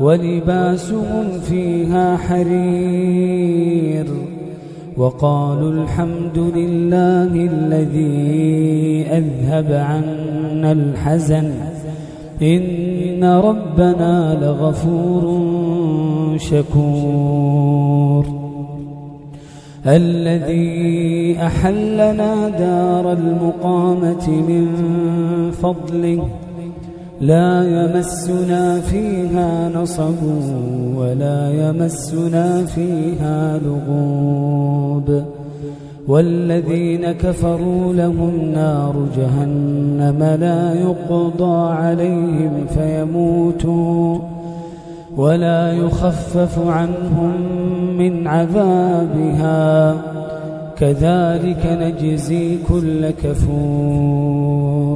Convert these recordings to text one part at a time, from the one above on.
ولباسهم فيها حرير وقالوا الحمد لله الذي أذهب عنا الحزن إن ربنا لغفور شكور الذي أحلنا دار المقامة من فضله لا يمسنا فيها نصب ولا يمسنا فيها لغوب. والذين كفروا لهم نار جهنم لا يقضى عليهم فيموتوا ولا يخفف عنهم من عذابها. كذلك نجزي كل كفور.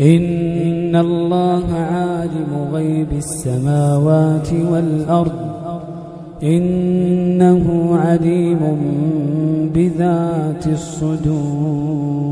إن الله عالم غيب السماوات والأرض إنه عليم بذات الصدور.